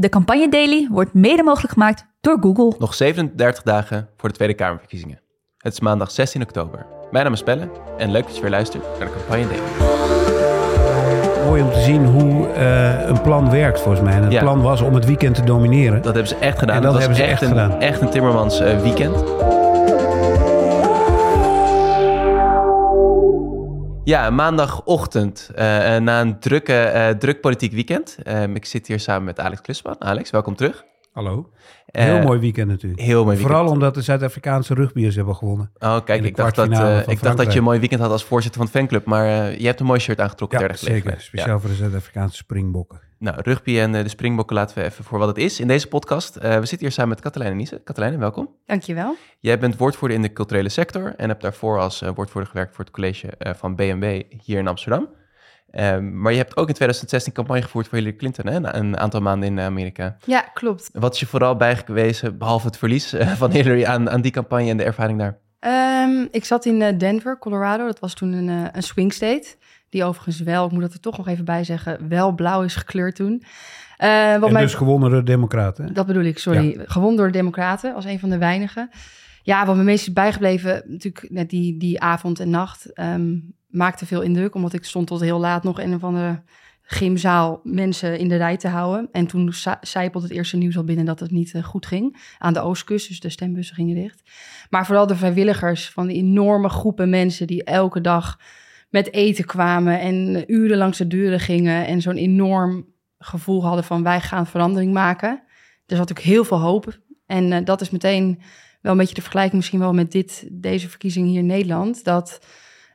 De Campagne Daily wordt mede mogelijk gemaakt door Google. Nog 37 dagen voor de Tweede Kamerverkiezingen. Het is maandag 16 oktober. Mijn naam is Pelle en leuk dat je weer luistert naar de Campagne Daily. Mooi om te zien hoe eh, een plan werkt volgens mij. En het Ja. plan was om het weekend te domineren. Dat hebben ze echt gedaan. En dat was hebben ze echt een, gedaan. Echt een Timmermans eh, weekend. Ja, maandagochtend eh, eh, na een drukke, eh, druk politiek weekend. Ehm, ik zit hier samen met Alex Klusman. Alex, welkom terug. Hallo. Heel mooi weekend natuurlijk. Heel mooi weekend. Vooral omdat de Zuid-Afrikaanse rugbiers hebben gewonnen. Oh, kijk, ik dacht, dat, ik dacht dat je een mooi weekend had als voorzitter van de fanclub. Maar je hebt een mooi shirt aangetrokken Ja, zeker. Speciaal voor de Zuid-Afrikaanse springbokken. Nou, rugby en eh, de springbokken laten we even voor wat het is in deze podcast. Eh, we zitten hier samen met Katelijne Niese. Katelijne, welkom. Dankjewel. Jij bent woordvoerder in de culturele sector en hebt daarvoor als eh, woordvoerder gewerkt voor het college van BMW hier in Amsterdam. Ehm, maar je hebt ook in 2016 campagne gevoerd voor Hillary Clinton, hè? na een aantal maanden in Amerika. Ja, klopt. Wat is je vooral bijgewezen, behalve het verlies van Hillary, aan, aan die campagne en de ervaring daar? Ehm, ik zat in Denver, Colorado. Dat was toen een, een swing state. Die overigens wel, ik moet dat er toch nog even bij zeggen, wel blauw is gekleurd toen. Eh, wat En mij, dus gewonnen door de Democraten. hè? Dat bedoel ik, sorry. Gewonnen door de Democraten als een van de weinigen. Ja, wat me meest is bijgebleven, natuurlijk net die, die avond en nacht, ehm, maakte veel indruk. Omdat ik stond tot heel laat nog in een van de gymzaal mensen in de rij te houden. En toen zijpelde het eerste nieuws al binnen dat het niet eh, goed ging aan de oostkust. Dus de stembussen gingen dicht. Maar vooral de vrijwilligers van die enorme groepen mensen die elke dag met eten kwamen en uren langs de deuren gingen. En zo'n enorm gevoel hadden van wij gaan verandering maken. Er zat natuurlijk heel veel hoop. En eh, dat is meteen wel een beetje de vergelijking misschien wel met dit, deze verkiezing hier in Nederland. Dat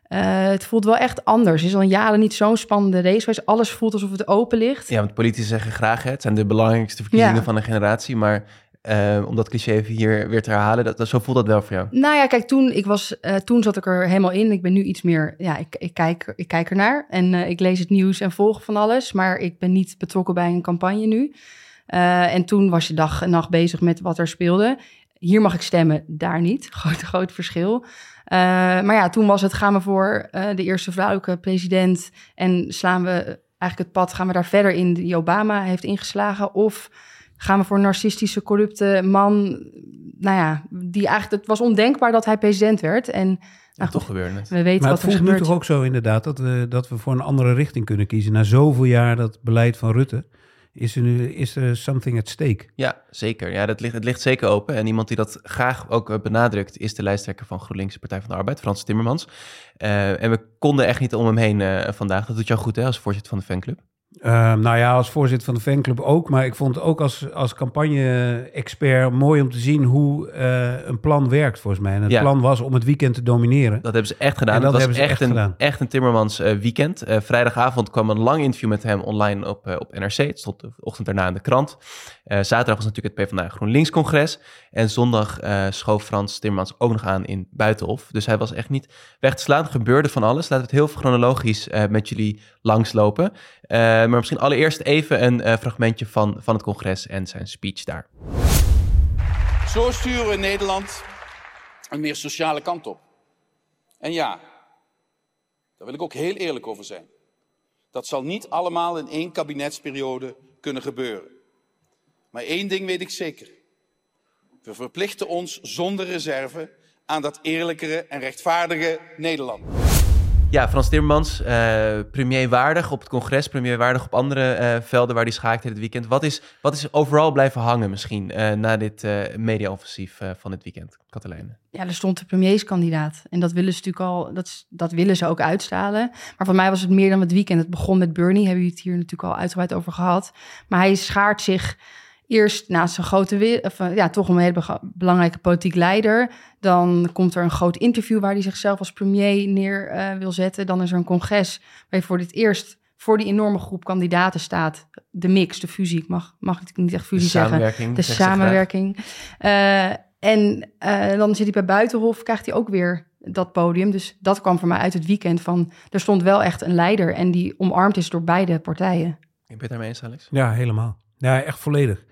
eh, het voelt wel echt anders. Het is al jaren niet zo'n spannende race. geweest. Alles voelt alsof het open ligt. Ja, want politici zeggen graag, hè, het zijn de belangrijkste verkiezingen Ja. van een generatie, maar eh, om dat cliché even hier weer te herhalen, dat, zo voelt dat wel voor jou. Nou ja, kijk, toen, ik was, eh, toen zat ik er helemaal in. Ik ben nu iets meer, ja, ik, ik, kijk, ik kijk ernaar. En eh, ik lees het nieuws en volg van alles. Maar ik ben niet betrokken bij een campagne nu. En toen was je dag en nacht bezig met wat er speelde. Hier mag ik stemmen, daar niet. Groot, groot verschil. Maar ja, toen was het, gaan we voor de eerste vrouwelijke president... en slaan we eigenlijk het pad, gaan we daar verder in die Obama heeft ingeslagen... of gaan we voor een narcistische, corrupte man... nou ja, die eigenlijk, het was ondenkbaar dat hij president werd. En En nou, toch gebeurde het. we weten Maar wat het er voelt nu toch ook zo inderdaad dat we, dat we voor een andere richting kunnen kiezen. Na zoveel jaar dat beleid van Rutte is er nu is er something at stake. Ja, zeker. Ja, dat ligt, het ligt zeker open. En iemand die dat graag ook eh, benadrukt, is de lijsttrekker van GroenLinks Partij van de Arbeid, Frans Timmermans. Eh, en we konden echt niet om hem heen eh, vandaag. Dat doet jou goed, hè, als voorzitter van de fanclub. Ehm, nou ja, als voorzitter van de fanclub ook. Maar ik vond het ook als, als campagne-expert mooi om te zien hoe eh, een plan werkt volgens mij. En het Ja. plan was om het weekend te domineren. Dat hebben ze echt gedaan. En dat het was echt, echt een, gedaan. echt een Timmermans eh, weekend. Eh, vrijdagavond kwam een lang interview met hem online op, op NRC. Het stond de ochtend daarna in de krant. Zaterdag was natuurlijk het PvdA GroenLinks-congres. En zondag schoof Frans Timmermans ook nog aan in Buitenhof. Dus hij was echt niet weg te slaan. Er gebeurde van alles. Laten we het heel chronologisch met jullie langslopen. Eh, maar misschien allereerst even een eh, fragmentje van, van het congres en zijn speech daar. Zo sturen we Nederland een meer sociale kant op. En ja, daar wil ik ook heel eerlijk over zijn. Dat zal niet allemaal in één kabinetsperiode kunnen gebeuren. Maar één ding weet ik zeker. We verplichten ons zonder reserve aan dat eerlijkere en rechtvaardige Nederland. Ja, Frans Timmermans, eh premier waardig op het congres, premier waardig op andere eh, velden waar hij schaakte dit weekend. Wat is, wat is overal blijven hangen misschien eh, na dit mediaoffensief van dit weekend, Katelijne? Ja, er stond de premierskandidaat. En dat willen ze natuurlijk al, dat, dat willen ze ook uitstralen. Maar voor mij was het meer dan het weekend. Het begon met Bernie, hebben we het hier natuurlijk al uitgebreid over gehad. Maar hij schaart zich eerst naast zijn grote, we- of, eh, ja, toch een hele belangrijke politiek leider. Dan komt er een groot interview waar hij zichzelf als premier neer eh, wil zetten. Dan is er een congres waar je voor dit eerst voor die enorme groep kandidaten staat. De mix, de fusie, ik mag, mag ik niet echt fusie de zeggen samenwerking. de samenwerking. Eh, en eh, dan zit hij bij Buitenhof, krijgt hij ook weer dat podium. Dus dat kwam voor mij uit het weekend van... er stond wel echt een leider en die omarmd is door beide partijen. Ben je het daarmee eens, Alex? Ja, helemaal. Ja, echt volledig.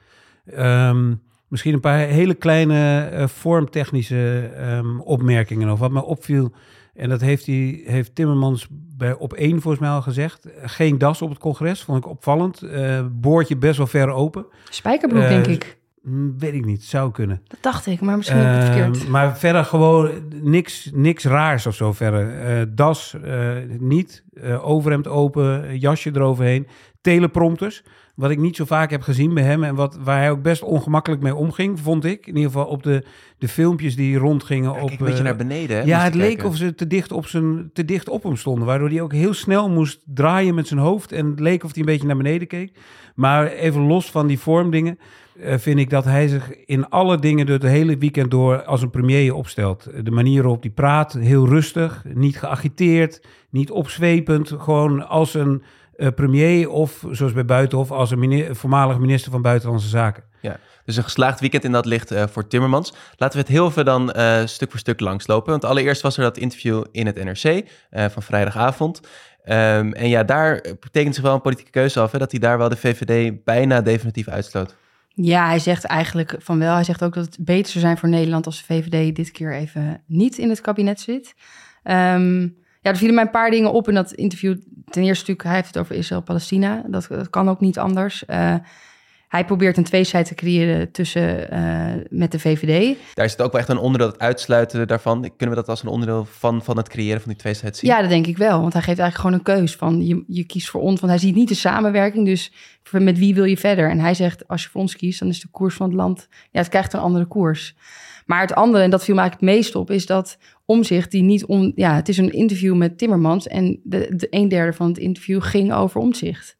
Ehm, misschien een paar hele kleine eh, vormtechnische ehm, opmerkingen. Of wat me opviel En dat heeft, hij, heeft Timmermans bij op één volgens mij al gezegd. Geen das op het congres, vond ik opvallend. Uh, boordje best wel ver open. Spijkerbroek, uh, denk ik. Mm, weet ik niet, zou kunnen. Dat dacht ik, maar misschien uh, verkeerd. Maar verder gewoon niks, niks raars of zo verder. das niet, overhemd open, jasje eroverheen. Teleprompters, wat ik niet zo vaak heb gezien bij hem en wat, waar hij ook best ongemakkelijk mee omging, vond ik. In ieder geval op de, de filmpjes die rondgingen. Ja, op, een beetje naar beneden. Hè, ja, het leek of ze te dicht, op zijn, te dicht op hem stonden, waardoor hij ook heel snel moest draaien met zijn hoofd en het leek of hij een beetje naar beneden keek. Maar even los van die vormdingen, uh, vind ik dat hij zich in alle dingen door het hele weekend door als een premier opstelt. De manier waarop hij praat, heel rustig, niet geagiteerd, niet opzwepend, gewoon als een uh, premier of zoals bij Buitenhof als een minister, voormalig minister van Buitenlandse Zaken. Ja, dus een geslaagd weekend in dat licht uh, voor Timmermans. Laten we het heel even dan uh, stuk voor stuk langslopen. Want allereerst was er dat interview in het NRC van vrijdagavond. Um, en ja, daar betekent zich wel een politieke keuze af, hè, dat hij daar wel de VVD bijna definitief uitsloot. Ja, hij zegt eigenlijk van wel. Hij zegt ook dat het beter zou zijn voor Nederland als de VVD dit keer even niet in het kabinet zit. Um, ja, er vielen mij een paar dingen op in dat interview. Ten eerste natuurlijk, hij heeft het over Israël-Palestina. Dat, dat, kan ook niet anders. Uh, hij probeert een tweestrijd te creëren tussen uh, met de VVD. Daar is het ook wel echt een onderdeel, het uitsluiten daarvan. Kunnen we dat als een onderdeel van, van het creëren van die tweestrijd zien? Ja, dat denk ik wel. Want hij geeft eigenlijk gewoon een keus van je, je kiest voor ons. Want hij ziet niet de samenwerking, dus met wie wil je verder? En hij zegt, als je voor ons kiest, dan is de koers van het land... Ja, het krijgt een andere koers. Maar het andere, en dat viel me eigenlijk het meest op, is dat Omzicht die niet om. Ja, het is een interview met Timmermans en de, de een derde van het interview ging over Omzicht.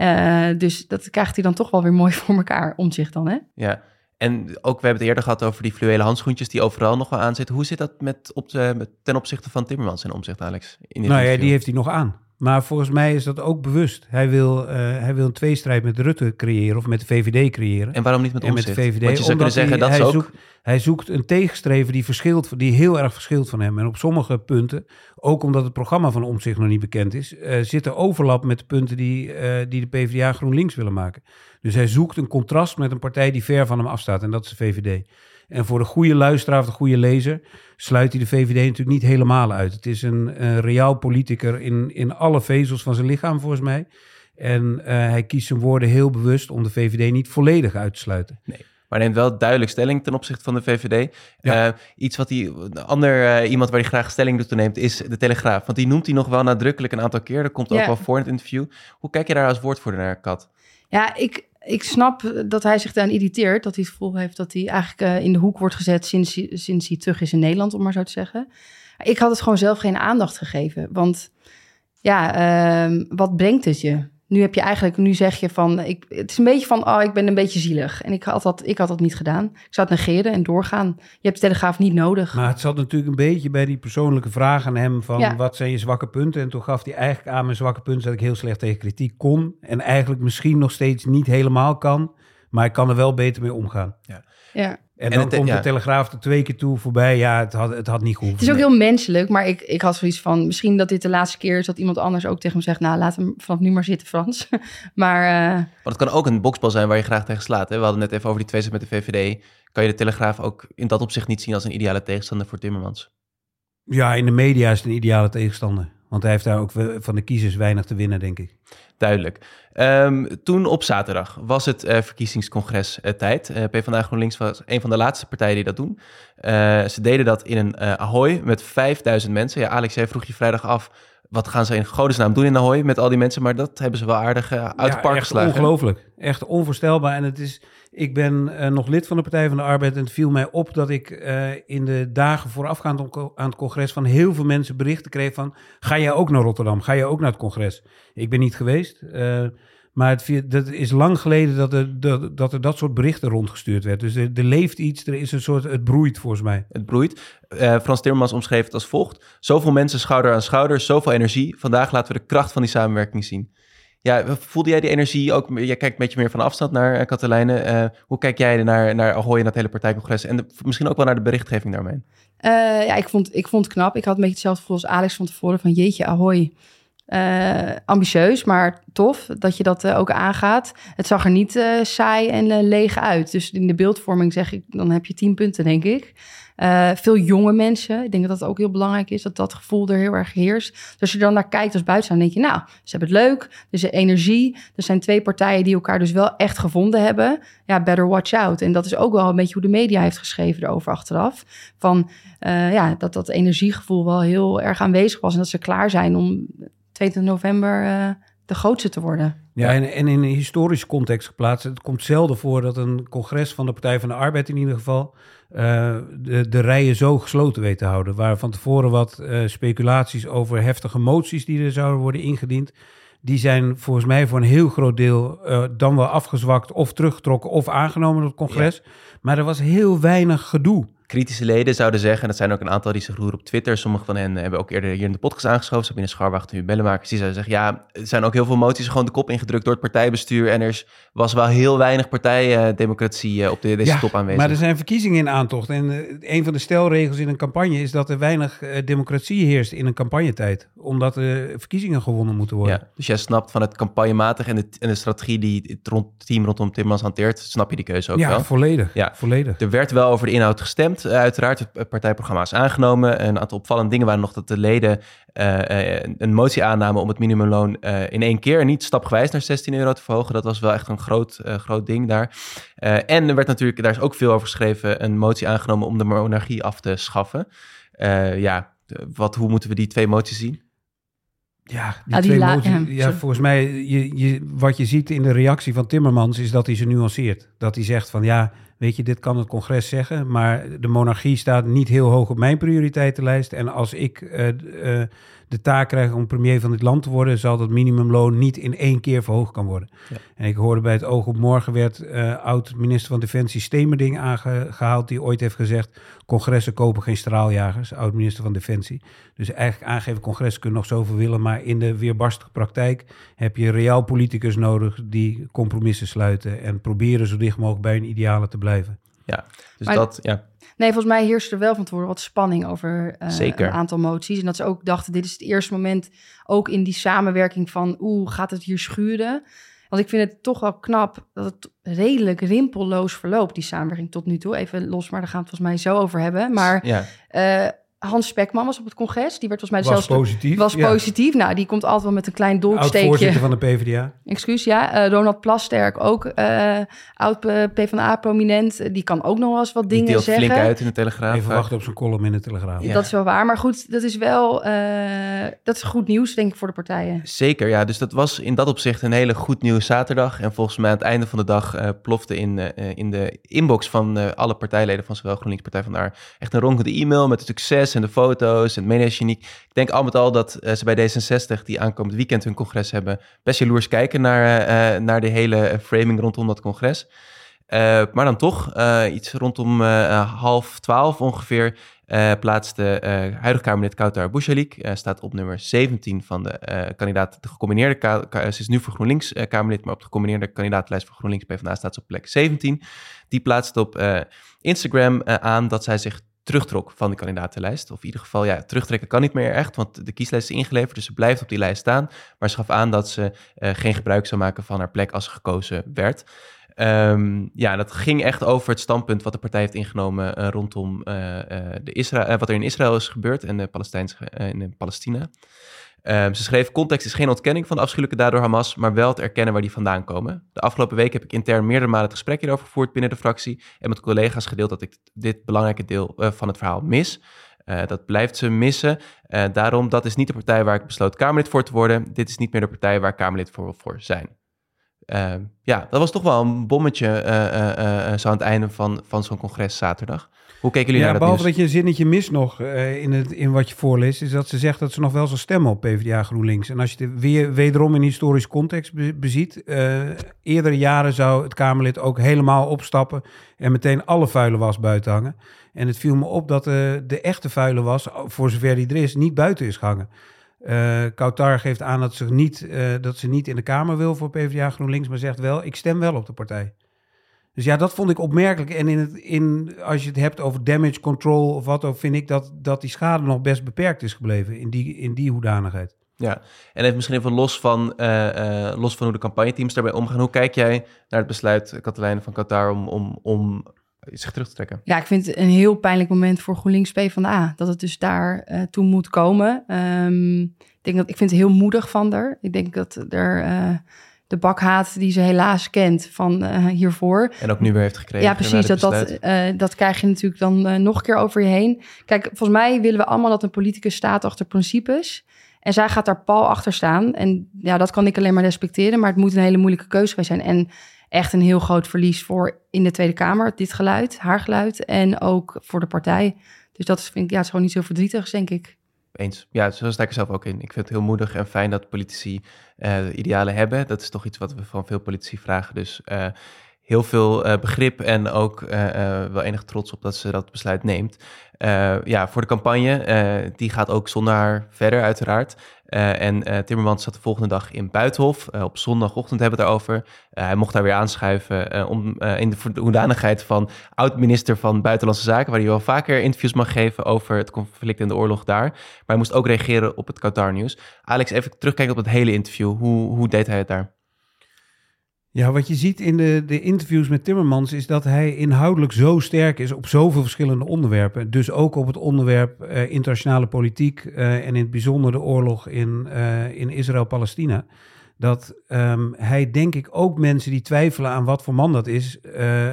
Uh, dus dat krijgt hij dan toch wel weer mooi voor elkaar, Omzicht dan, hè? Ja. En ook, we hebben het eerder gehad over die fluwelen handschoentjes die overal nog wel aan zitten. Hoe zit dat met op de, met, ten opzichte van Timmermans en Omzicht, Alex? In nou ja, die heeft hij nog aan. Maar volgens mij is dat ook bewust. Hij wil, uh, hij wil een tweestrijd met Rutte creëren of met de VVD creëren. En waarom niet met Omtzigt? met de VVD? Want je zou kunnen zeggen, hij, dat hij ook... Zoekt, hij zoekt een tegenstrever die, verschilt, die heel erg verschilt van hem. En op sommige punten, ook omdat het programma van Omtzigt nog niet bekend is... Uh, zit er overlap met de punten die, uh, die de PvdA GroenLinks willen maken. Dus hij zoekt een contrast met een partij die ver van hem afstaat. En dat is de VVD. En voor de goede luisteraar of de goede lezer sluit hij de VVD natuurlijk niet helemaal uit. Het is een, een reaal politicus in, in alle vezels van zijn lichaam, volgens mij. En uh, hij kiest zijn woorden heel bewust om de VVD niet volledig uit te sluiten. Nee. Maar neemt wel duidelijk stelling ten opzichte van de VVD. Ja. Uh, iets wat hij, ander uh, iemand waar hij graag stelling doet neemt, is de Telegraaf. Want die noemt hij nog wel nadrukkelijk een aantal keer. Dat komt ook ja. wel voor in het interview. Hoe kijk je daar als woordvoerder naar, Kat? Ja, ik, ik snap dat hij zich daaraan irriteert. Dat hij het gevoel heeft dat hij eigenlijk uh, in de hoek wordt gezet sinds, sinds hij terug is in Nederland, om maar zo te zeggen. Ik had het gewoon zelf geen aandacht gegeven. Want ja, uh, wat brengt het je? Nu heb je eigenlijk, nu zeg je van, ik, het is een beetje van, oh, ik ben een beetje zielig. En ik had dat, ik had dat niet gedaan. Ik zou het negeren en doorgaan. Je hebt de telegraaf niet nodig. Maar het zat natuurlijk een beetje bij die persoonlijke vraag aan hem van, ja. wat zijn je zwakke punten? En toen gaf hij eigenlijk aan mijn zwakke punten dat ik heel slecht tegen kritiek kon. En eigenlijk misschien nog steeds niet helemaal kan. Maar ik kan er wel beter mee omgaan. Ja. Ja. En dan het, komt ja. de Telegraaf er twee keer toe voorbij. Ja, het had, het had niet goed. Het is ook heel menselijk, maar ik, ik had zoiets van... misschien dat dit de laatste keer is dat iemand anders ook tegen me zegt... nou, laat hem vanaf nu maar zitten, Frans. maar... Uh... Want het kan ook een boksbal zijn waar je graag tegen slaat. Hè? We hadden net even over die twee met de VVD. Kan je de Telegraaf ook in dat opzicht niet zien als een ideale tegenstander voor Timmermans? Ja, in de media is het een ideale tegenstander. Want hij heeft daar ook van de kiezers weinig te winnen, denk ik. Duidelijk. Um, toen op zaterdag was het uh, verkiezingscongres uh, tijd. Uh, PvdA GroenLinks was een van de laatste partijen die dat doen. ze deden dat in een Ahoy met 5000 mensen. Ja, Alex, jij vroeg je vrijdag af... wat gaan ze in godesnaam doen in Ahoy met al die mensen? Maar dat hebben ze wel aardig uit ja, het park echt geslagen. ongelooflijk. Echt onvoorstelbaar. En het is... Ik ben uh, nog lid van de Partij van de Arbeid en het viel mij op dat ik uh, in de dagen voorafgaand aan het congres van heel veel mensen berichten kreeg van ga jij ook naar Rotterdam? Ga jij ook naar het congres? Ik ben niet geweest, maar het, dat is lang geleden dat er, dat, dat er dat soort berichten rondgestuurd werd. Dus er, er, leeft iets, er is een soort, het broeit volgens mij. Het broeit. Frans Timmermans omschreef het als volgt. Zoveel mensen schouder aan schouder, zoveel energie. Vandaag laten we de kracht van die samenwerking zien. Ja, voelde jij die energie ook? Jij kijkt een beetje meer van afstand naar uh, Katelijne. Uh, hoe kijk jij naar, naar Ahoy en dat hele partijcongres? En de, misschien ook wel naar de berichtgeving daarmee? Uh, ja, ik vond, ik vond het knap. Ik had een beetje hetzelfde gevoel als Alex van tevoren. Van jeetje, Ahoy. Eh, ambitieus, maar tof dat je dat eh, ook aangaat. Het zag er niet eh, saai en leeg uit. Dus in de beeldvorming zeg ik, dan heb je tien punten, denk ik. Veel jonge mensen. Ik denk dat dat ook heel belangrijk is, dat dat gevoel er heel erg heerst. Dus als je dan naar kijkt als buitenstaander, denk je, nou, ze hebben het leuk. Er is energie. Er zijn twee partijen die elkaar dus wel echt gevonden hebben. Ja, better watch out. En dat is ook wel een beetje hoe de media heeft geschreven erover achteraf. Van, ja, dat dat energiegevoel wel heel erg aanwezig was. En dat ze klaar zijn om 22 november eh, de grootste te worden. Ja, en, en in een historische context geplaatst. Het komt zelden voor dat een congres van de Partij van de Arbeid in ieder geval... eh, de, de rijen zo gesloten weet te houden. Waar van tevoren wat eh, speculaties over heftige moties die er zouden worden ingediend... die zijn volgens mij voor een heel groot deel eh, dan wel afgezwakt... of teruggetrokken of aangenomen door het congres. Maar er was heel weinig gedoe. Kritische leden zouden zeggen, en dat zijn ook een aantal die zich roeren op Twitter. Sommige van hen hebben ook eerder hier in de podcast aangeschoven. Sabine Scharwacht en Bellenmakers. Die zouden zeggen, ja, er zijn ook heel veel moties gewoon de kop ingedrukt door het partijbestuur. En er was wel heel weinig partijdemocratie eh, op de, deze top aanwezig. Maar er zijn verkiezingen in aantocht. En eh, een van de stelregels in een campagne is dat er weinig eh, democratie heerst in een campagnetijd. Omdat er verkiezingen gewonnen moeten worden. Ja, dus jij snapt van het campagnematig en de, en de strategie die het rond, team rondom Timmermans hanteert, snap je die keuze ook Ja, wel. volledig. Ja. volledig. Er werd wel over de inhoud gestemd, eh, uiteraard. Het het partijprogramma is aangenomen. Een aantal opvallende dingen waren nog dat de leden eh, eh, een motie aannamen om het minimumloon eh, in één keer, niet stapgewijs naar 16 euro te verhogen. Dat was wel echt een groot, eh, groot ding daar. Eh, en er werd natuurlijk, daar is ook veel over geschreven, een motie aangenomen om de monarchie af te schaffen. Eh, ja, wat, hoe moeten we die twee moties zien? Ja, die Ah, die twee la- moties- ja, ja, volgens mij, je, je, wat je ziet in de reactie van Timmermans is dat hij ze nuanceert. Dat hij zegt van ja, weet je, dit kan het congres zeggen, maar de monarchie staat niet heel hoog op mijn prioriteitenlijst. En als ik eh, eh, de taak krijg om premier van dit land te worden, zal dat minimumloon niet in één keer verhoogd kan worden. Ja. En ik hoorde bij het Oog op Morgen werd eh, oud-minister van Defensie Stemerding aangehaald, die ooit heeft gezegd, congressen kopen geen straaljagers, oud-minister van Defensie. Dus eigenlijk aangeven, congressen kunnen nog zoveel willen, maar in de weerbarstige praktijk heb je reaal politicus nodig die compromissen sluiten en proberen zo dicht mogelijk bij hun idealen te blijven. Dus Maar- dat, ja, Nee, volgens mij heerste er wel van tevoren wat spanning over eh, Zeker. een aantal moties. En dat ze ook dachten, dit is het eerste moment ook in die samenwerking van... oeh, gaat het hier schuren? Want ik vind het toch wel knap dat het redelijk rimpelloos verloopt, die samenwerking tot nu toe. Even los, maar daar gaan we het volgens mij zo over hebben. Maar ja. eh, Hans Spekman was op het congres. Die werd volgens mij Was zelfs... positief. Was ja. positief. Nou, die komt altijd wel met een klein dolksteekje. Oud-voorzitter van de PvdA. Excuus, ja. Eh, Ronald Plasterk, ook eh oud eh, PvdA-prominent. Eh, Die kan ook nog wel eens wat Die dingen deelt zeggen. flink uit in de Telegraaf. Even wachten op zijn column in de Telegraaf. Ja. Dat is wel waar. Maar goed, dat is wel eh, dat is goed nieuws, denk ik, voor de partijen. Zeker, ja. Dus dat was in dat opzicht een hele goed nieuws zaterdag. En volgens mij aan het einde van de dag eh, plofte in, eh, in de inbox van eh, alle partijleden van zowel GroenLinks Partij van daar echt een ronkende e-mail met het en de foto's en het. Ik denk al met al dat eh, ze bij D66, die aankomend weekend hun congres hebben, best jaloers kijken naar, eh, eh, naar de hele framing rondom dat congres. Maar dan toch, iets rondom half twaalf ongeveer, eh plaatste eh huidig Kamerlid Koutar Bouchalik, staat op nummer 17 van de kandidaat, de gecombineerde, ze is nu voor GroenLinks Kamerlid, maar op de gecombineerde kandidatenlijst voor GroenLinks PvdA staat ze op plek 17. Die plaatst op Instagram aan dat zij zich terugtrok van de kandidatenlijst. Of in ieder geval, ja, terugtrekken kan niet meer echt, want de kieslijst is ingeleverd, dus ze blijft op die lijst staan. Maar ze gaf aan dat ze eh, geen gebruik zou maken van haar plek als ze gekozen werd. Ehm, ja, dat ging echt over het standpunt wat de partij heeft ingenomen eh, rondom eh, de Isra wat er in Israël is gebeurd en de in Palestina. Ehm, ze schreef, context is geen ontkenning van de afschuwelijke daad door Hamas, maar wel het erkennen waar die vandaan komen. De afgelopen week heb ik intern meerdere malen het gesprek hierover gevoerd binnen de fractie en met collega's gedeeld dat ik dit belangrijke deel eh, van het verhaal mis. Eh, dat blijft ze missen. Eh, daarom, dat is niet de partij waar ik besloot Kamerlid voor te worden. Dit is niet meer de partij waar Kamerlid voor wil voor zijn. Eh, ja, dat was toch wel een bommetje eh, eh, eh, zo aan het einde van, van zo'n congres zaterdag. Hoe keken jullie Ja, naar dat behalve nieuws? dat je een zinnetje mist nog in, het, in wat je voorleest, is dat ze zegt dat ze nog wel zal stemmen op PvdA GroenLinks. En als je het weer wederom in historisch context be- beziet, eerdere jaren zou het Kamerlid ook helemaal opstappen en meteen alle vuile was buiten hangen. En het viel me op dat de echte vuile was, voor zover die er is, niet buiten is gehangen. Eh Kautar geeft aan dat ze, niet, eh, dat ze niet in de Kamer wil voor PvdA GroenLinks, maar zegt wel, ik stem wel op de partij. Dus ja, dat vond ik opmerkelijk. En in het, in, als je het hebt over damage control of wat ook, vind ik dat, dat die schade nog best beperkt is gebleven in die, in die hoedanigheid. Ja, en even misschien even los van, eh, los van hoe de campagneteams daarbij omgaan. Hoe kijk jij naar het besluit, Katelijne van Qatar, om, om, om zich terug te trekken? Ja, ik vind het een heel pijnlijk moment voor GroenLinks PvdA. Dat het dus daar eh, toe moet komen. Ehm, ik, denk dat, ik vind het heel moedig van haar. Ik denk dat er eh, de bakhaat die ze helaas kent van eh, hiervoor... En ook nu weer heeft gekregen. Ja, precies. Dat, dat, dat krijg je natuurlijk dan nog een keer over je heen. Kijk, volgens mij willen we allemaal dat een politicus staat achter principes. En zij gaat daar pal achter staan. En ja, dat kan ik alleen maar respecteren. Maar het moet een hele moeilijke keuze zijn. En echt een heel groot verlies voor in de Tweede Kamer, dit geluid, haar geluid. En ook voor de partij. Dus dat is, vind ik, ja, het is gewoon niet zo verdrietig, denk ik. Eens. Ja, zo sta ik er zelf ook in. Ik vind het heel moedig en fijn dat politici eh, idealen hebben. Dat is toch iets wat we van veel politici vragen. Dus eh, heel veel eh, begrip en ook eh, eh, wel enig trots op dat ze dat besluit neemt. Ja, voor de campagne, die gaat ook zonder haar verder uiteraard. En Timmermans zat de volgende dag in Buitenhof. Op zondagochtend hebben we het daarover. Hij mocht daar weer aanschuiven om, in de hoedanigheid van oud-minister van Buitenlandse Zaken, waar hij wel vaker interviews mag geven over het conflict en de oorlog daar. Maar hij moest ook reageren op het Qatar-nieuws. Alex, even terugkijken op het hele interview. Hoe, hoe deed hij het daar? Ja, wat je ziet in de, de interviews met Timmermans is dat hij inhoudelijk zo sterk is op zoveel verschillende onderwerpen. Dus ook op het onderwerp eh, internationale politiek eh, en in het bijzonder de oorlog in, eh, in Israël-Palestina. Dat ehm, hij, denk ik, ook mensen die twijfelen aan wat voor man dat is,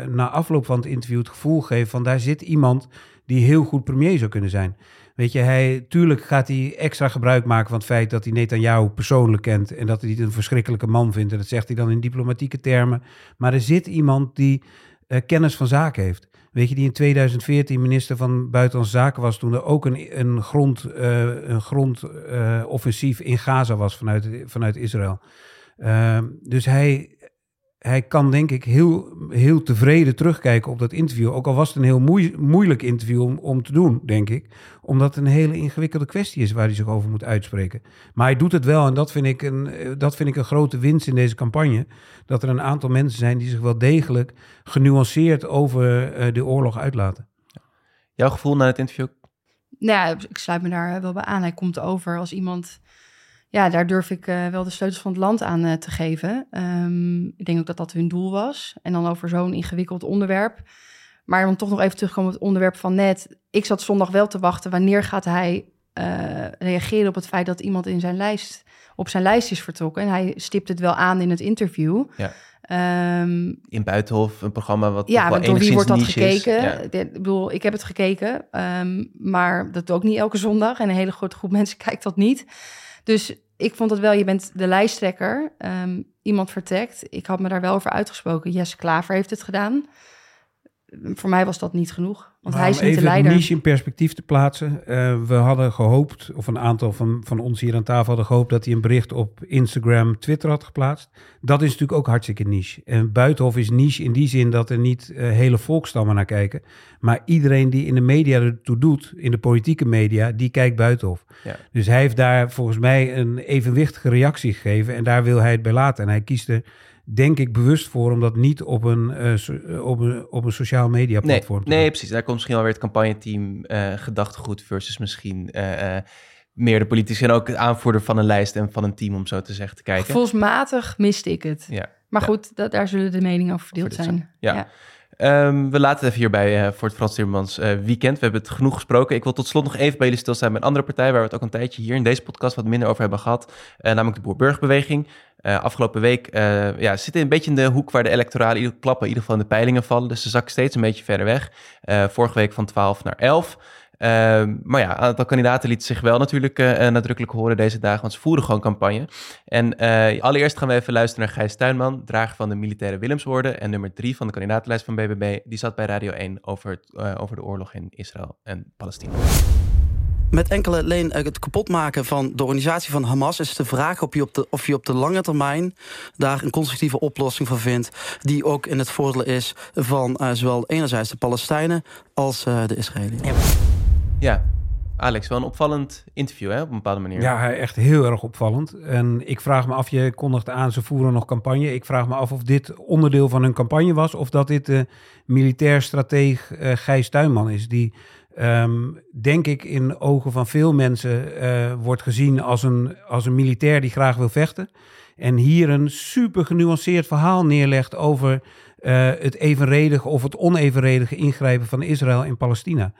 na afloop van het interview het gevoel geeft van daar zit iemand die heel goed premier zou kunnen zijn. Weet je, hij, tuurlijk gaat hij extra gebruik maken van het feit dat hij Netanyahu persoonlijk kent en dat hij het een verschrikkelijke man vindt. En dat zegt hij dan in diplomatieke termen. Maar er zit iemand die eh, kennis van zaken heeft. Weet je, die in 2014 minister van Buitenlandse Zaken was toen er ook een, een grond, eh, een grondoffensief in Gaza was vanuit, vanuit Israël. Ehm, dus hij, hij kan denk ik heel, heel tevreden terugkijken op dat interview. Ook al was het een heel moei- moeilijk interview om, om te doen, denk ik. Omdat het een hele ingewikkelde kwestie is waar hij zich over moet uitspreken. Maar hij doet het wel en dat vind ik een, eh, dat vind ik een grote winst in deze campagne. Dat er een aantal mensen zijn die zich wel degelijk genuanceerd over eh, de oorlog uitlaten. Jouw gevoel na het interview? Nou ja, ik sluit me daar wel bij aan. Hij komt over als iemand... Ja, daar durf ik eh, wel de sleutels van het land aan eh, te geven. Ehm, ik denk ook dat dat hun doel was. En dan over zo'n ingewikkeld onderwerp. Maar dan toch nog even terugkomen op het onderwerp van net. Ik zat zondag wel te wachten. Wanneer gaat hij eh, reageren op het feit dat iemand in zijn lijst, op zijn lijst is vertrokken? En hij stipt het wel aan in het interview. Ja. Ehm, In Buitenhof, een programma wat ja, wel door wie wordt dat gekeken? Ja. Ik bedoel, ik heb het gekeken, ehm, maar dat doe ik niet elke zondag. En een hele grote groep mensen kijkt dat niet. Dus ik vond het wel, je bent de lijsttrekker. ehm, iemand vertrekt. Ik had me daar wel over uitgesproken. Jesse Klaver heeft het gedaan. Voor mij was dat niet genoeg. Want Maar hij is om niet de even het leider. niche in perspectief te plaatsen. eh, we hadden gehoopt, of een aantal van, van ons hier aan tafel hadden gehoopt... dat hij een bericht op Instagram, Twitter had geplaatst. Dat is natuurlijk ook hartstikke niche. En Buitenhof is niche in die zin dat er niet eh, hele volkstammen naar kijken. Maar iedereen die in de media ertoe doet, in de politieke media, die kijkt Buitenhof. Ja. Dus hij heeft daar volgens mij een evenwichtige reactie gegeven. En daar wil hij het bij laten. En hij kiest er denk ik bewust voor om dat niet op een, eh, so- eh, op een, op een sociaal media Nee, platform te nee, doen. precies. Daar komt misschien alweer het campagneteam eh gedachtegoed versus misschien eh, eh, meer de politici en ook het aanvoerder van een lijst en van een team, om zo te zeggen, te kijken. Gevoelsmatig miste ik het. Ja. Maar Ja. goed, da- daar zullen de meningen over verdeeld Verdeeld zijn. Ja. Ehm, we laten het even hierbij eh, voor het Frans Timmermans eh, weekend. We hebben het genoeg gesproken. Ik wil tot slot nog even bij jullie stilstaan bij een andere partij... waar we het ook een tijdje hier in deze podcast wat minder over hebben gehad. eh, namelijk de Boer-Burgerbeweging. Eh, afgelopen week ja, zitten een beetje in de hoek waar de electorale klappen... in ieder geval in de peilingen vallen. Dus ze zakken steeds een beetje verder weg. Vorige week van 12 naar 11. Ehm, maar ja, een aantal kandidaten lieten zich wel natuurlijk eh, eh, nadrukkelijk horen deze dagen, want ze voeren gewoon campagne. En eh, allereerst gaan we even luisteren naar Gijs Tuinman, drager van de militaire Willemsorde en nummer drie van de kandidatenlijst van BBB. Die zat bij Radio 1 over, het, eh, over de oorlog in Israël en Palestina. Met enkele alleen het kapotmaken van de organisatie van Hamas is de vraag of je op de, of je op de lange termijn daar een constructieve oplossing voor vindt. Die ook in het voordeel is van zowel enerzijds de Palestijnen als eh, de Israëliërs. Ja, Alex, wel een opvallend interview hè, op een bepaalde manier. Ja, echt heel erg opvallend. En ik vraag me af, je kondigt aan, ze voeren nog campagne. Ik vraag me af of dit onderdeel van hun campagne was... of dat dit de militair strateeg eh, Gijs Tuinman is... die ehm, denk ik in ogen van veel mensen eh, wordt gezien als een, als een militair die graag wil vechten. En hier een super genuanceerd verhaal neerlegt over eh, het evenredige of het onevenredige ingrijpen van Israël in Palestina.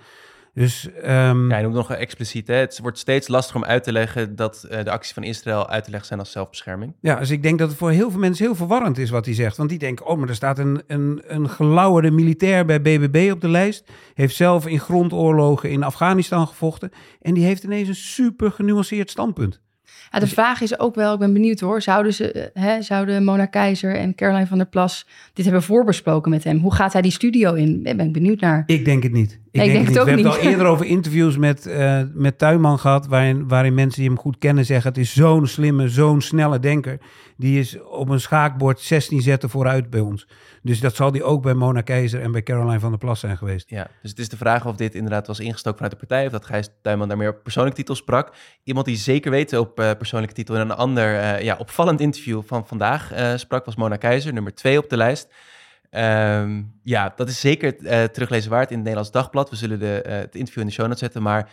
Dus ehm, Ja, je noemt nog expliciet, hè? het wordt steeds lastiger om uit te leggen dat eh, de acties van Israël uit te leggen zijn als zelfbescherming. Ja, dus ik denk dat het voor heel veel mensen heel verwarrend is wat hij zegt. Want die denken, oh, maar er staat een, een, een gelauwerde militair bij BBB op de lijst. Heeft zelf in grondoorlogen in Afghanistan gevochten. En die heeft ineens een super genuanceerd standpunt. Ja, de Dus- vraag is ook wel, ik ben benieuwd hoor, zouden, ze, eh, hè, zouden Mona Keizer en Caroline van der Plas dit hebben voorbesproken met hem? Hoe gaat hij die studio in? Daar ben ik benieuwd naar. Ik denk het niet. Ik, denk het niet. ook We hebben het niet. al eerder over interviews met, eh, met Tuinman gehad, waarin, waarin mensen die hem goed kennen zeggen: het is zo'n slimme, zo'n snelle denker. Die is op een schaakbord 16 zetten vooruit bij ons. Dus dat zal die ook bij Mona Keizer en bij Caroline van der Plas zijn geweest. Ja, dus het is de vraag of dit inderdaad was ingestoken vanuit de partij of dat Gijs Tuinman daar meer op persoonlijke titel sprak. Iemand die zeker weten op eh, persoonlijke titel in een ander eh, ja, opvallend interview van vandaag eh, sprak was Mona Keizer, nummer twee op de lijst. Ehm, ja, dat is zeker eh, teruglezen waard in het Nederlands Dagblad. We zullen de, eh, het interview in de show notes zetten, maar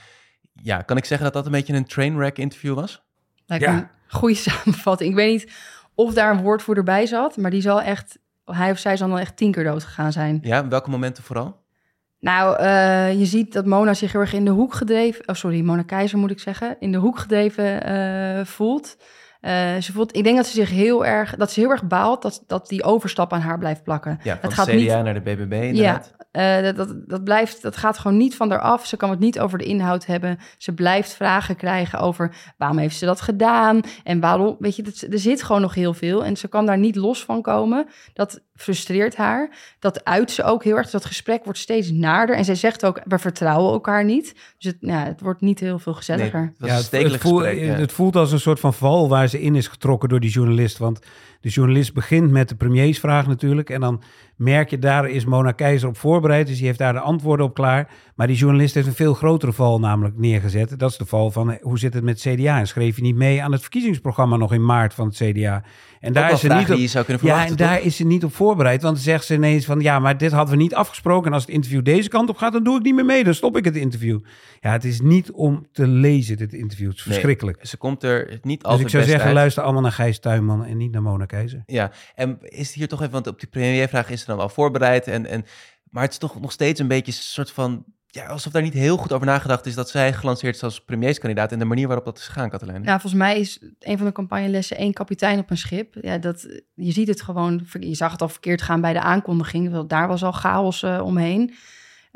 ja, kan ik zeggen dat dat een beetje een trainwreck interview was? Lijkt Ja. een goede samenvatting. Ik weet niet of daar een woordvoerder bij zat, maar die zal echt, hij of zij zal dan echt tien keer dood gegaan zijn. Ja, welke momenten vooral? Nou, eh, je ziet dat Mona zich heel erg in de hoek gedreven, oh sorry, Mona Keizer moet ik zeggen, in de hoek gedreven eh, voelt. Eh, ze voelt. Ik denk dat ze zich heel erg, dat ze heel erg baalt dat, dat die overstap aan haar blijft plakken. Ja, van het gaat CDA niet, naar de BBB inderdaad. Eh, dat, dat, dat, blijft, dat gaat gewoon niet van eraf. Ze kan het niet over de inhoud hebben. Ze blijft vragen krijgen over waarom heeft ze dat gedaan en waarom. Weet je, dat, er zit gewoon nog heel veel en ze kan daar niet los van komen. Dat frustreert haar. Dat uit ze ook heel erg. Dat gesprek wordt steeds naarder en zij zegt ook: we vertrouwen elkaar niet. Dus het, ja, het wordt niet heel veel Nee, gezelliger. het Ja, het, voelt, gesprek. ja. het voelt als een soort van val waar ze in is getrokken door die journalist. Want de journalist begint met de premiersvraag natuurlijk. En dan merk je, daar is Mona Keizer op voorbereid. Dus die heeft daar de antwoorden op klaar. Maar die journalist heeft een veel grotere val namelijk neergezet. Dat is de val van, eh, hoe zit het met CDA? En schreef je niet mee aan het verkiezingsprogramma nog in maart van het CDA? En daar is ze niet op, die je zou kunnen ja, en daar toch? is ze niet op voorbereid. Want dan zegt ze ineens van, ja, maar dit hadden we niet afgesproken. En als het interview deze kant op gaat, dan doe ik niet meer mee. Dan stop ik het interview. Ja, het is niet om te lezen, dit interview. Het is Nee, verschrikkelijk. Ze komt er niet Dus altijd ik zou zeggen, uit. luister allemaal naar Gijs Tuinman en niet naar Mona Keizer. Ja, en is hier toch even, want op die premiervraag is ze dan wel voorbereid. En, en, maar het is toch nog steeds een beetje een soort van, ja, alsof daar niet heel goed over nagedacht is dat zij gelanceerd is als premierskandidaat en de manier waarop dat is gegaan, Katelijn. Nou, volgens mij is een van de campagnelessen één kapitein op een schip. Ja, dat, je ziet het gewoon, je zag het al verkeerd gaan bij de aankondiging. Daar was al chaos eh, omheen.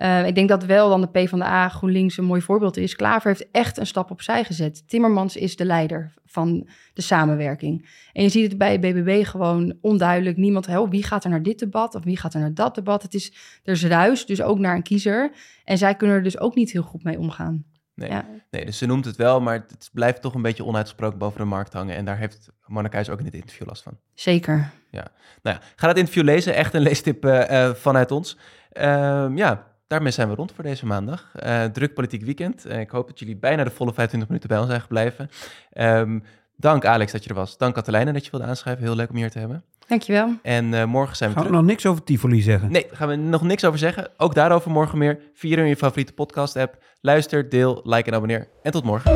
Eh, ik denk dat wel dan de PvdA GroenLinks een mooi voorbeeld is. Klaver heeft echt een stap opzij gezet. Timmermans is de leider van de samenwerking. En je ziet het bij BBB gewoon onduidelijk. Niemand, hè, wie gaat er naar dit debat of wie gaat er naar dat debat? Het is, er is ruis, dus ook naar een kiezer. En zij kunnen er dus ook niet heel goed mee omgaan. Nee. Ja. nee, dus ze noemt het wel, maar het blijft toch een beetje onuitgesproken boven de markt hangen. En daar heeft Keizer ook in dit interview last van. Zeker. Nou ja, ga dat interview lezen. Echt een leestip eh, eh, vanuit ons. Ehm, ja, daarmee zijn we rond voor deze maandag. Eh, druk politiek weekend. Eh, ik hoop dat jullie bijna de volle 25 minuten bij ons zijn gebleven. Ehm, dank Alex dat je er was. Dank Katelijne dat je wilde aanschrijven. Heel leuk om hier te hebben. Dankjewel. En eh, morgen zijn we Gaan we terug. nog niks over Tivoli zeggen? Nee, daar gaan we nog niks over zeggen. Ook daarover morgen meer. Vier in je favoriete podcast app. Luister, deel, like en abonneer. En tot morgen.